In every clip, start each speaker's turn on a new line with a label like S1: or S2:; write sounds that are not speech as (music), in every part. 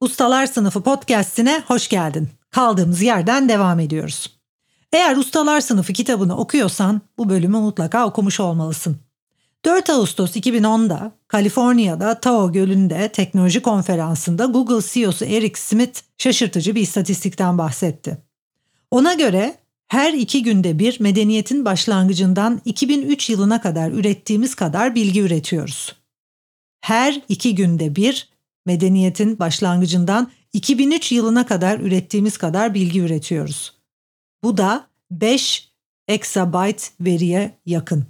S1: Ustalar Sınıfı podcast'ine hoş geldin. Kaldığımız yerden devam ediyoruz. Eğer Ustalar Sınıfı kitabını okuyorsan bu bölümü mutlaka okumuş olmalısın. 4 Ağustos 2010'da Kaliforniya'da Tao Gölü'nde teknoloji konferansında Google CEO'su Eric Schmidt şaşırtıcı bir istatistikten bahsetti. Ona göre her iki günde bir medeniyetin başlangıcından 2003 yılına kadar ürettiğimiz kadar bilgi üretiyoruz. Her iki günde bir medeniyetin başlangıcından 2003 yılına kadar ürettiğimiz kadar bilgi üretiyoruz. Bu da 5 exabyte veriye yakın.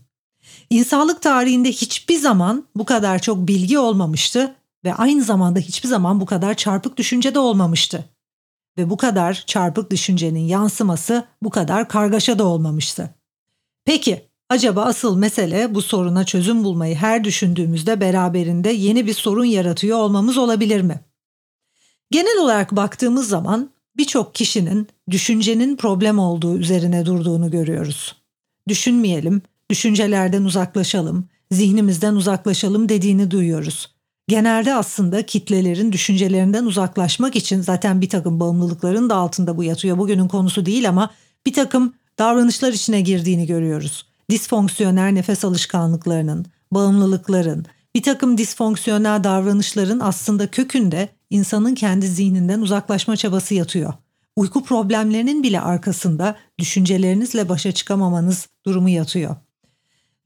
S1: İnsanlık tarihinde hiçbir zaman bu kadar çok bilgi olmamıştı ve aynı zamanda hiçbir zaman bu kadar çarpık düşünce de olmamıştı. Ve bu kadar çarpık düşüncenin yansıması bu kadar kargaşa da olmamıştı. Peki acaba asıl mesele bu soruna çözüm bulmayı her düşündüğümüzde beraberinde yeni bir sorun yaratıyor olmamız olabilir mi? Genel olarak baktığımız zaman birçok kişinin düşüncenin problem olduğu üzerine durduğunu görüyoruz. Düşünmeyelim, düşüncelerden uzaklaşalım, zihnimizden uzaklaşalım dediğini duyuyoruz. Genelde aslında kitlelerin düşüncelerinden uzaklaşmak için zaten bir takım bağımlılıkların da altında bu yatıyor. Bugünün konusu değil ama bir takım davranışlar içine girdiğini görüyoruz. Disfonksiyonel nefes alışkanlıklarının, bağımlılıkların, bir takım disfonksiyonel davranışların aslında kökünde insanın kendi zihninden uzaklaşma çabası yatıyor. Uyku problemlerinin bile arkasında düşüncelerinizle başa çıkamamanız durumu yatıyor.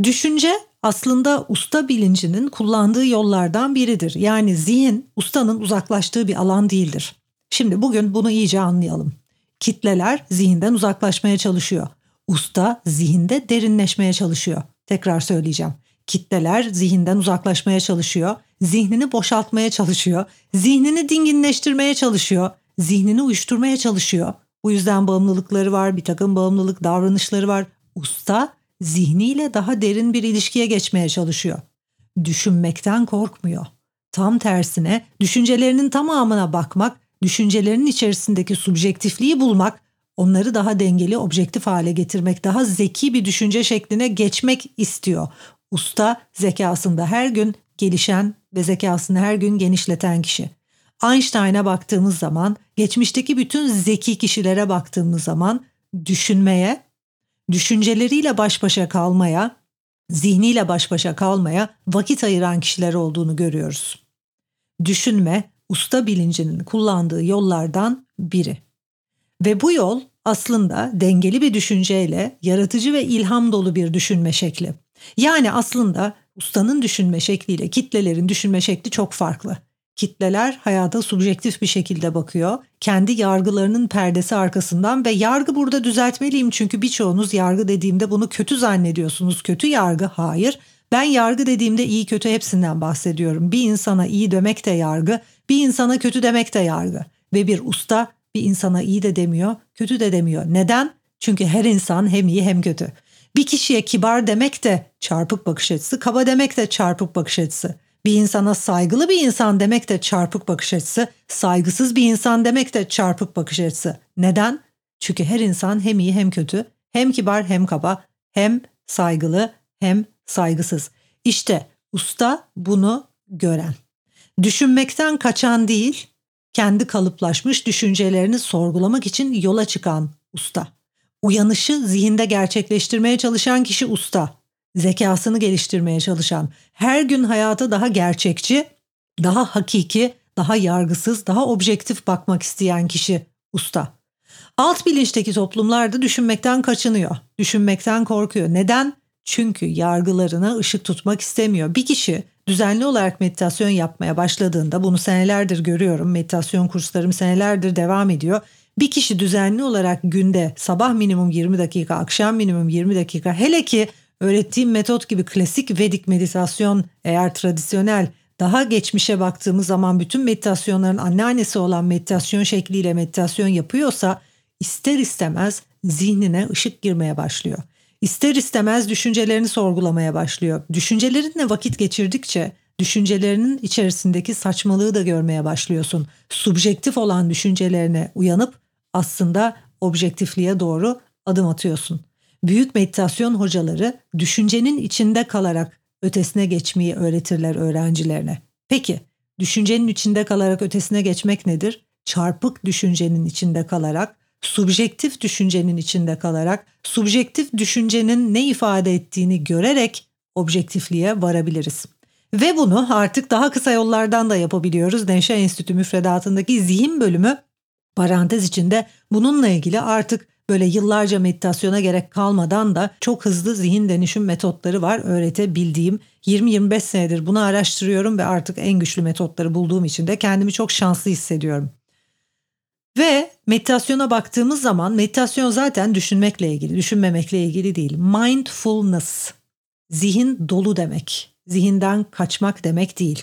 S1: Düşünce aslında usta bilincinin kullandığı yollardan biridir. Yani zihin ustanın uzaklaştığı bir alan değildir. Şimdi bugün bunu iyice anlayalım. Kitleler zihinden uzaklaşmaya çalışıyor. Usta zihinde derinleşmeye çalışıyor. Tekrar söyleyeceğim. Kitleler zihinden uzaklaşmaya çalışıyor, zihnini boşaltmaya çalışıyor, zihnini dinginleştirmeye çalışıyor, zihnini uyuşturmaya çalışıyor. Bu yüzden bağımlılıkları var, bir takım bağımlılık davranışları var. Usta zihniyle daha derin bir ilişkiye geçmeye çalışıyor. Düşünmekten korkmuyor. Tam tersine düşüncelerinin tamamına bakmak, düşüncelerinin içerisindeki subjektifliği bulmak, onları daha dengeli, objektif hale getirmek, daha zeki bir düşünce şekline geçmek istiyor. Usta zekasında her gün gelişen ve zekasını her gün genişleten kişi. Einstein'a baktığımız zaman, geçmişteki bütün zeki kişilere baktığımız zaman düşünmeye, düşünceleriyle baş başa kalmaya, zihniyle baş başa kalmaya vakit ayıran kişiler olduğunu görüyoruz. Düşünme, usta bilincinin kullandığı yollardan biri. Ve bu yol aslında dengeli bir düşünceyle yaratıcı ve ilham dolu bir düşünme şekli. Yani aslında ustanın düşünme şekliyle kitlelerin düşünme şekli çok farklı. Kitleler hayata subjektif bir şekilde bakıyor. Kendi yargılarının perdesi arkasından ve yargı burada düzeltmeliyim çünkü birçoğunuz yargı dediğimde bunu kötü zannediyorsunuz. Kötü yargı hayır. Ben yargı dediğimde iyi kötü hepsinden bahsediyorum. Bir insana iyi demek de yargı, bir insana kötü demek de yargı. Ve bir usta bir insana iyi de demiyor, kötü de demiyor. Neden? Çünkü her insan hem iyi hem kötü. Bir kişiye kibar demek de çarpık bakış açısı, kaba demek de çarpık bakış açısı. Bir insana saygılı bir insan demek de çarpık bakış açısı, saygısız bir insan demek de çarpık bakış açısı. Neden? Çünkü her insan hem iyi hem kötü, hem kibar hem kaba, hem saygılı hem saygısız. İşte usta bunu gören. Düşünmekten kaçan değil, kendi kalıplaşmış düşüncelerini sorgulamak için yola çıkan usta. Uyanışı zihinde gerçekleştirmeye çalışan kişi usta. Zekasını geliştirmeye çalışan, her gün hayata daha gerçekçi, daha hakiki, daha yargısız, daha objektif bakmak isteyen kişi usta. Alt bilinçteki toplumlarda düşünmekten kaçınıyor, düşünmekten korkuyor. Neden? Çünkü yargılarına ışık tutmak istemiyor. Bir kişi düzenli olarak meditasyon yapmaya başladığında bunu senelerdir görüyorum. Meditasyon kurslarım senelerdir devam ediyor bir kişi düzenli olarak günde sabah minimum 20 dakika, akşam minimum 20 dakika hele ki öğrettiğim metot gibi klasik Vedik meditasyon eğer tradisyonel daha geçmişe baktığımız zaman bütün meditasyonların anneannesi olan meditasyon şekliyle meditasyon yapıyorsa ister istemez zihnine ışık girmeye başlıyor. İster istemez düşüncelerini sorgulamaya başlıyor. Düşüncelerinle vakit geçirdikçe düşüncelerinin içerisindeki saçmalığı da görmeye başlıyorsun. Subjektif olan düşüncelerine uyanıp aslında objektifliğe doğru adım atıyorsun. Büyük meditasyon hocaları düşüncenin içinde kalarak ötesine geçmeyi öğretirler öğrencilerine. Peki, düşüncenin içinde kalarak ötesine geçmek nedir? Çarpık düşüncenin içinde kalarak, subjektif düşüncenin içinde kalarak, subjektif düşüncenin ne ifade ettiğini görerek objektifliğe varabiliriz. Ve bunu artık daha kısa yollardan da yapabiliyoruz. Neşe Enstitü müfredatındaki zihin bölümü parantez içinde bununla ilgili artık böyle yıllarca meditasyona gerek kalmadan da çok hızlı zihin dönüşüm metotları var öğretebildiğim. 20-25 senedir bunu araştırıyorum ve artık en güçlü metotları bulduğum için de kendimi çok şanslı hissediyorum. Ve meditasyona baktığımız zaman meditasyon zaten düşünmekle ilgili, düşünmemekle ilgili değil. Mindfulness, zihin dolu demek zihinden kaçmak demek değil.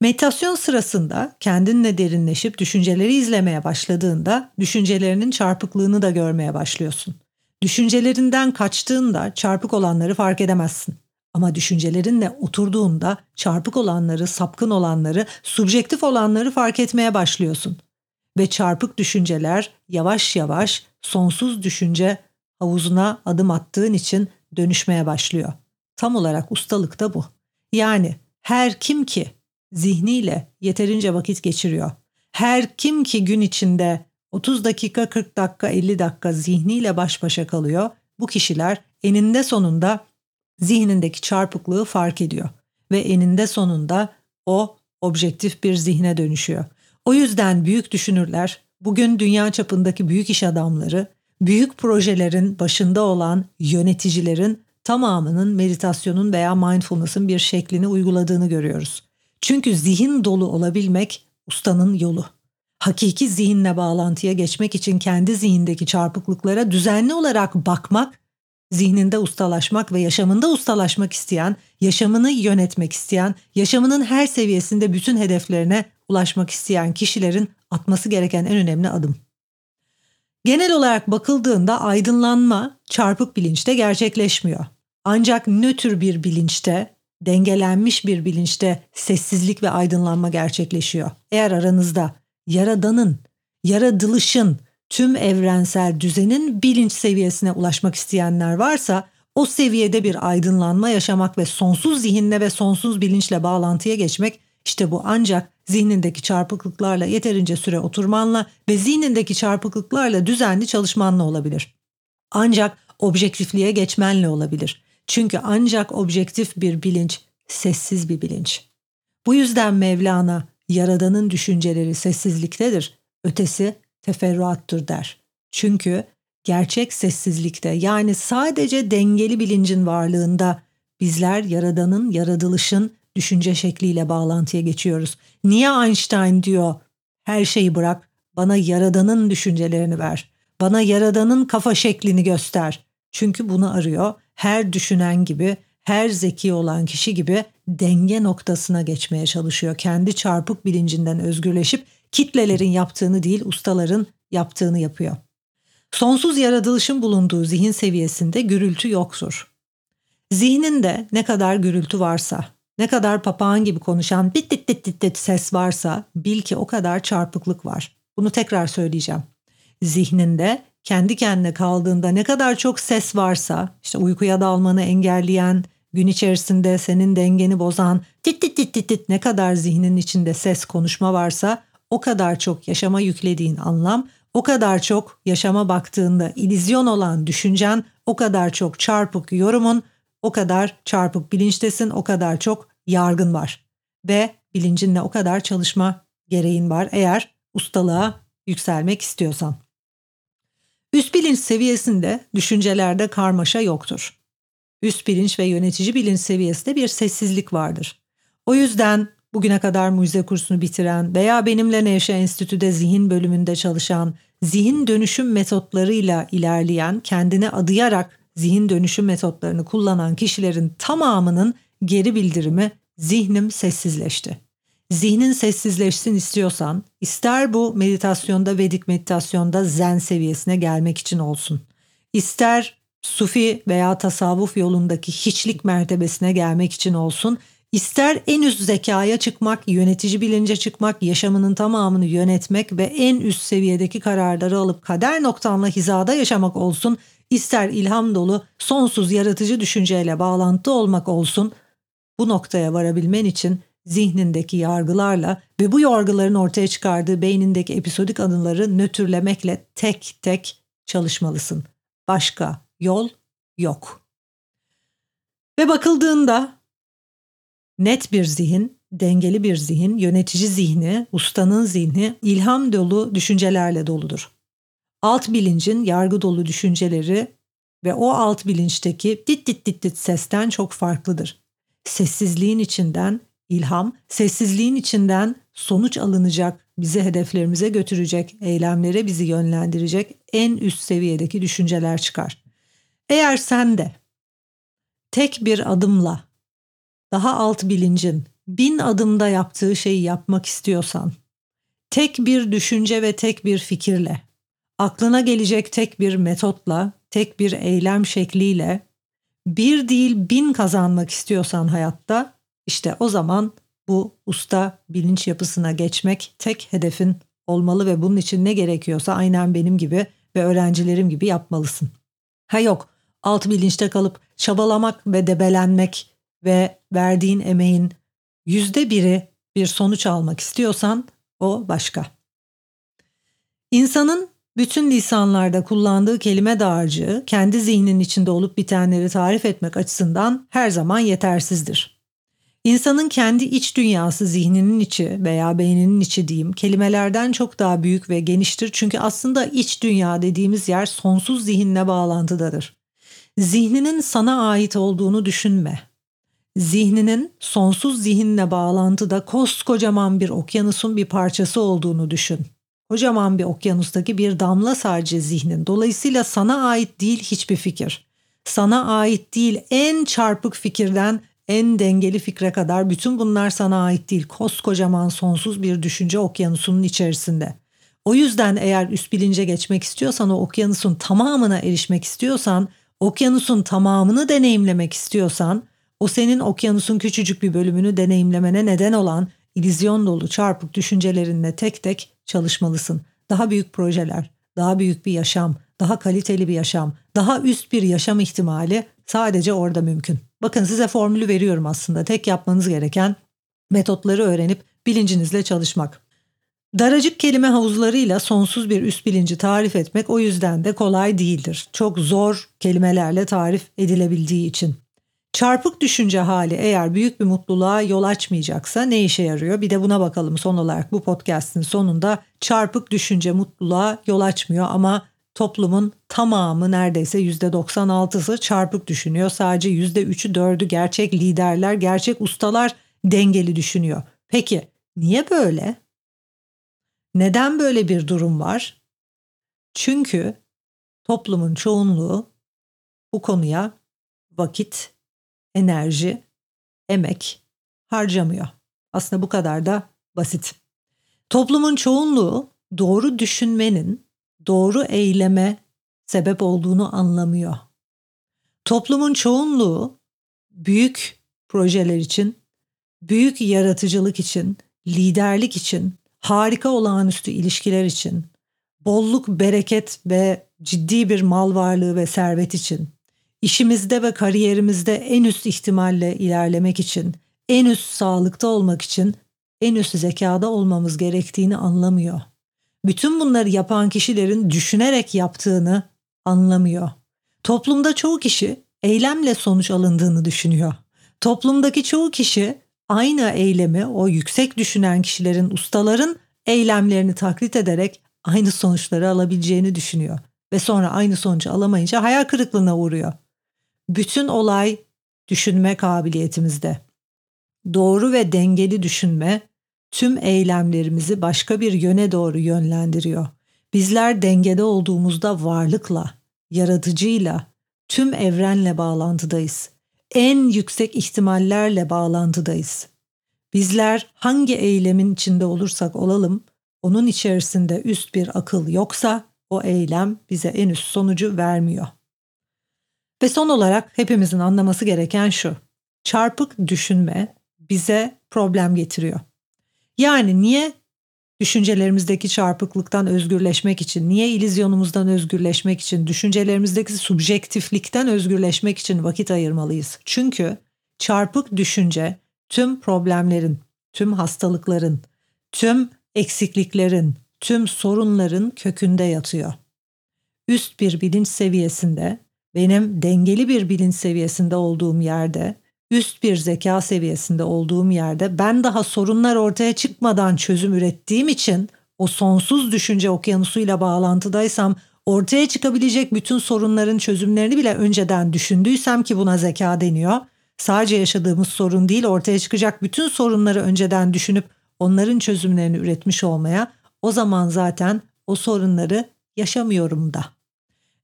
S1: Meditasyon sırasında kendinle derinleşip düşünceleri izlemeye başladığında düşüncelerinin çarpıklığını da görmeye başlıyorsun. Düşüncelerinden kaçtığında çarpık olanları fark edemezsin. Ama düşüncelerinle oturduğunda çarpık olanları, sapkın olanları, subjektif olanları fark etmeye başlıyorsun. Ve çarpık düşünceler yavaş yavaş sonsuz düşünce havuzuna adım attığın için dönüşmeye başlıyor. Tam olarak ustalık da bu. Yani her kim ki zihniyle yeterince vakit geçiriyor. Her kim ki gün içinde 30 dakika, 40 dakika, 50 dakika zihniyle baş başa kalıyor. Bu kişiler eninde sonunda zihnindeki çarpıklığı fark ediyor ve eninde sonunda o objektif bir zihne dönüşüyor. O yüzden büyük düşünürler, bugün dünya çapındaki büyük iş adamları, büyük projelerin başında olan yöneticilerin tamamının meditasyonun veya mindfulness'ın bir şeklini uyguladığını görüyoruz. Çünkü zihin dolu olabilmek ustanın yolu. Hakiki zihinle bağlantıya geçmek için kendi zihindeki çarpıklıklara düzenli olarak bakmak, zihninde ustalaşmak ve yaşamında ustalaşmak isteyen, yaşamını yönetmek isteyen, yaşamının her seviyesinde bütün hedeflerine ulaşmak isteyen kişilerin atması gereken en önemli adım. Genel olarak bakıldığında aydınlanma çarpık bilinçte gerçekleşmiyor. Ancak nötr bir bilinçte, dengelenmiş bir bilinçte sessizlik ve aydınlanma gerçekleşiyor. Eğer aranızda yaradanın, yaratılışın, tüm evrensel düzenin bilinç seviyesine ulaşmak isteyenler varsa o seviyede bir aydınlanma yaşamak ve sonsuz zihinle ve sonsuz bilinçle bağlantıya geçmek işte bu ancak zihnindeki çarpıklıklarla yeterince süre oturmanla ve zihnindeki çarpıklıklarla düzenli çalışmanla olabilir. Ancak objektifliğe geçmenle olabilir. Çünkü ancak objektif bir bilinç sessiz bir bilinç. Bu yüzden Mevlana yaradanın düşünceleri sessizliktedir, ötesi teferruattır der. Çünkü gerçek sessizlikte yani sadece dengeli bilincin varlığında bizler yaradanın, yaratılışın düşünce şekliyle bağlantıya geçiyoruz. Niye Einstein diyor her şeyi bırak, bana yaradanın düşüncelerini ver. Bana yaradanın kafa şeklini göster. Çünkü bunu arıyor her düşünen gibi, her zeki olan kişi gibi denge noktasına geçmeye çalışıyor. Kendi çarpık bilincinden özgürleşip kitlelerin yaptığını değil ustaların yaptığını yapıyor. Sonsuz yaratılışın bulunduğu zihin seviyesinde gürültü yoktur. Zihninde ne kadar gürültü varsa, ne kadar papağan gibi konuşan bit bit bit bit, bit ses varsa bil ki o kadar çarpıklık var. Bunu tekrar söyleyeceğim. Zihninde kendi kendine kaldığında ne kadar çok ses varsa işte uykuya dalmanı engelleyen, gün içerisinde senin dengeni bozan tit tit tit tit, tit ne kadar zihnin içinde ses konuşma varsa o kadar çok yaşama yüklediğin anlam, o kadar çok yaşama baktığında ilizyon olan düşüncen, o kadar çok çarpık yorumun, o kadar çarpık bilinçtesin, o kadar çok yargın var. Ve bilincinle o kadar çalışma gereğin var eğer ustalığa yükselmek istiyorsan. Üst bilinç seviyesinde düşüncelerde karmaşa yoktur. Üst bilinç ve yönetici bilinç seviyesinde bir sessizlik vardır. O yüzden bugüne kadar mucize kursunu bitiren veya benimle Nevşe Enstitü'de zihin bölümünde çalışan, zihin dönüşüm metotlarıyla ilerleyen, kendini adayarak zihin dönüşüm metotlarını kullanan kişilerin tamamının geri bildirimi zihnim sessizleşti. Zihnin sessizleşsin istiyorsan ister bu meditasyonda Vedik meditasyonda zen seviyesine gelmek için olsun. İster sufi veya tasavvuf yolundaki hiçlik mertebesine gelmek için olsun. İster en üst zekaya çıkmak, yönetici bilince çıkmak, yaşamının tamamını yönetmek ve en üst seviyedeki kararları alıp kader noktanla hizada yaşamak olsun, ister ilham dolu, sonsuz yaratıcı düşünceyle bağlantı olmak olsun, bu noktaya varabilmen için zihnindeki yargılarla ve bu yargıların ortaya çıkardığı beynindeki episodik anıları nötrlemekle tek tek çalışmalısın. Başka yol yok. Ve bakıldığında net bir zihin, dengeli bir zihin, yönetici zihni, ustanın zihni ilham dolu düşüncelerle doludur. Alt bilincin yargı dolu düşünceleri ve o alt bilinçteki dit dit dit dit sesten çok farklıdır. Sessizliğin içinden ilham, sessizliğin içinden sonuç alınacak, bizi hedeflerimize götürecek, eylemlere bizi yönlendirecek en üst seviyedeki düşünceler çıkar. Eğer sen de tek bir adımla daha alt bilincin bin adımda yaptığı şeyi yapmak istiyorsan, tek bir düşünce ve tek bir fikirle, aklına gelecek tek bir metotla, tek bir eylem şekliyle bir değil bin kazanmak istiyorsan hayatta işte o zaman bu usta bilinç yapısına geçmek tek hedefin olmalı ve bunun için ne gerekiyorsa aynen benim gibi ve öğrencilerim gibi yapmalısın. Ha yok alt bilinçte kalıp çabalamak ve debelenmek ve verdiğin emeğin yüzde biri bir sonuç almak istiyorsan o başka. İnsanın bütün lisanlarda kullandığı kelime dağarcığı kendi zihninin içinde olup bitenleri tarif etmek açısından her zaman yetersizdir. İnsanın kendi iç dünyası zihninin içi veya beyninin içi diyeyim kelimelerden çok daha büyük ve geniştir çünkü aslında iç dünya dediğimiz yer sonsuz zihinle bağlantıdadır. Zihninin sana ait olduğunu düşünme. Zihninin sonsuz zihinle bağlantıda koskocaman bir okyanusun bir parçası olduğunu düşün. Kocaman bir okyanustaki bir damla sadece zihnin. Dolayısıyla sana ait değil hiçbir fikir. Sana ait değil en çarpık fikirden en dengeli fikre kadar bütün bunlar sana ait değil. Koskocaman sonsuz bir düşünce okyanusunun içerisinde. O yüzden eğer üst bilince geçmek istiyorsan o okyanusun tamamına erişmek istiyorsan, okyanusun tamamını deneyimlemek istiyorsan, o senin okyanusun küçücük bir bölümünü deneyimlemene neden olan ilizyon dolu çarpık düşüncelerinle tek tek çalışmalısın. Daha büyük projeler, daha büyük bir yaşam, daha kaliteli bir yaşam, daha üst bir yaşam ihtimali sadece orada mümkün. Bakın size formülü veriyorum aslında. Tek yapmanız gereken metotları öğrenip bilincinizle çalışmak. Daracık kelime havuzlarıyla sonsuz bir üst bilinci tarif etmek o yüzden de kolay değildir. Çok zor kelimelerle tarif edilebildiği için. Çarpık düşünce hali eğer büyük bir mutluluğa yol açmayacaksa ne işe yarıyor? Bir de buna bakalım son olarak bu podcast'in sonunda çarpık düşünce mutluluğa yol açmıyor ama toplumun tamamı neredeyse %96'sı çarpık düşünüyor. Sadece %3'ü 4'ü gerçek liderler, gerçek ustalar dengeli düşünüyor. Peki niye böyle? Neden böyle bir durum var? Çünkü toplumun çoğunluğu bu konuya vakit, enerji, emek harcamıyor. Aslında bu kadar da basit. Toplumun çoğunluğu doğru düşünmenin doğru eyleme sebep olduğunu anlamıyor. Toplumun çoğunluğu büyük projeler için, büyük yaratıcılık için, liderlik için, harika olağanüstü ilişkiler için, bolluk, bereket ve ciddi bir mal varlığı ve servet için, işimizde ve kariyerimizde en üst ihtimalle ilerlemek için, en üst sağlıkta olmak için, en üst zekada olmamız gerektiğini anlamıyor bütün bunları yapan kişilerin düşünerek yaptığını anlamıyor. Toplumda çoğu kişi eylemle sonuç alındığını düşünüyor. Toplumdaki çoğu kişi aynı eylemi o yüksek düşünen kişilerin, ustaların eylemlerini taklit ederek aynı sonuçları alabileceğini düşünüyor ve sonra aynı sonucu alamayınca hayal kırıklığına uğruyor. Bütün olay düşünme kabiliyetimizde. Doğru ve dengeli düşünme tüm eylemlerimizi başka bir yöne doğru yönlendiriyor. Bizler dengede olduğumuzda varlıkla, yaratıcıyla, tüm evrenle bağlantıdayız. En yüksek ihtimallerle bağlantıdayız. Bizler hangi eylemin içinde olursak olalım, onun içerisinde üst bir akıl yoksa o eylem bize en üst sonucu vermiyor. Ve son olarak hepimizin anlaması gereken şu. Çarpık düşünme bize problem getiriyor. Yani niye düşüncelerimizdeki çarpıklıktan özgürleşmek için, niye ilizyonumuzdan özgürleşmek için, düşüncelerimizdeki subjektiflikten özgürleşmek için vakit ayırmalıyız? Çünkü çarpık düşünce tüm problemlerin, tüm hastalıkların, tüm eksikliklerin, tüm sorunların kökünde yatıyor. Üst bir bilinç seviyesinde, benim dengeli bir bilinç seviyesinde olduğum yerde, üst bir zeka seviyesinde olduğum yerde ben daha sorunlar ortaya çıkmadan çözüm ürettiğim için o sonsuz düşünce okyanusuyla bağlantıdaysam ortaya çıkabilecek bütün sorunların çözümlerini bile önceden düşündüysem ki buna zeka deniyor. Sadece yaşadığımız sorun değil ortaya çıkacak bütün sorunları önceden düşünüp onların çözümlerini üretmiş olmaya o zaman zaten o sorunları yaşamıyorum da.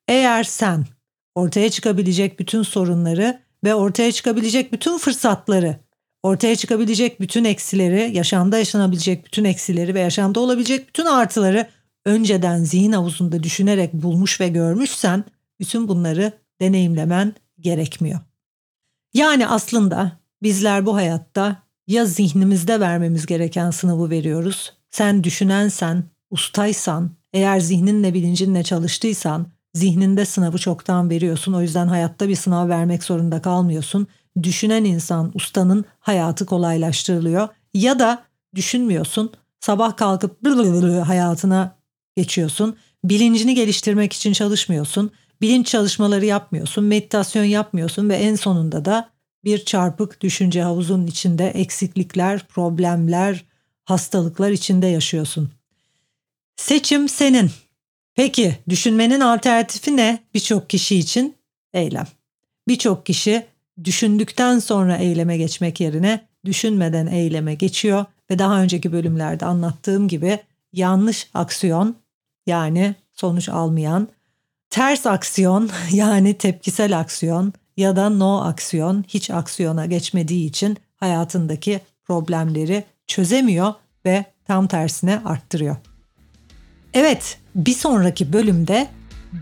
S1: Eğer sen ortaya çıkabilecek bütün sorunları ve ortaya çıkabilecek bütün fırsatları, ortaya çıkabilecek bütün eksileri, yaşamda yaşanabilecek bütün eksileri ve yaşamda olabilecek bütün artıları önceden zihin havuzunda düşünerek bulmuş ve görmüşsen bütün bunları deneyimlemen gerekmiyor. Yani aslında bizler bu hayatta ya zihnimizde vermemiz gereken sınavı veriyoruz. Sen düşünensen, ustaysan, eğer zihninle bilincinle çalıştıysan zihninde sınavı çoktan veriyorsun. O yüzden hayatta bir sınav vermek zorunda kalmıyorsun. Düşünen insan, ustanın hayatı kolaylaştırılıyor. Ya da düşünmüyorsun. Sabah kalkıp (laughs) hayatına geçiyorsun. Bilincini geliştirmek için çalışmıyorsun. Bilinç çalışmaları yapmıyorsun, meditasyon yapmıyorsun ve en sonunda da bir çarpık düşünce havuzunun içinde eksiklikler, problemler, hastalıklar içinde yaşıyorsun. Seçim senin. Peki düşünmenin alternatifi ne birçok kişi için? Eylem. Birçok kişi düşündükten sonra eyleme geçmek yerine düşünmeden eyleme geçiyor ve daha önceki bölümlerde anlattığım gibi yanlış aksiyon yani sonuç almayan, ters aksiyon (laughs) yani tepkisel aksiyon ya da no aksiyon hiç aksiyona geçmediği için hayatındaki problemleri çözemiyor ve tam tersine arttırıyor. Evet, bir sonraki bölümde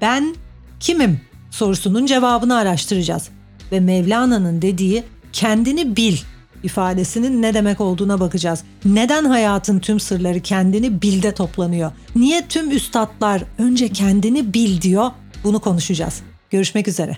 S1: ben kimim sorusunun cevabını araştıracağız ve Mevlana'nın dediği kendini bil ifadesinin ne demek olduğuna bakacağız. Neden hayatın tüm sırları kendini bilde toplanıyor? Niye tüm üstadlar önce kendini bil diyor? Bunu konuşacağız. Görüşmek üzere.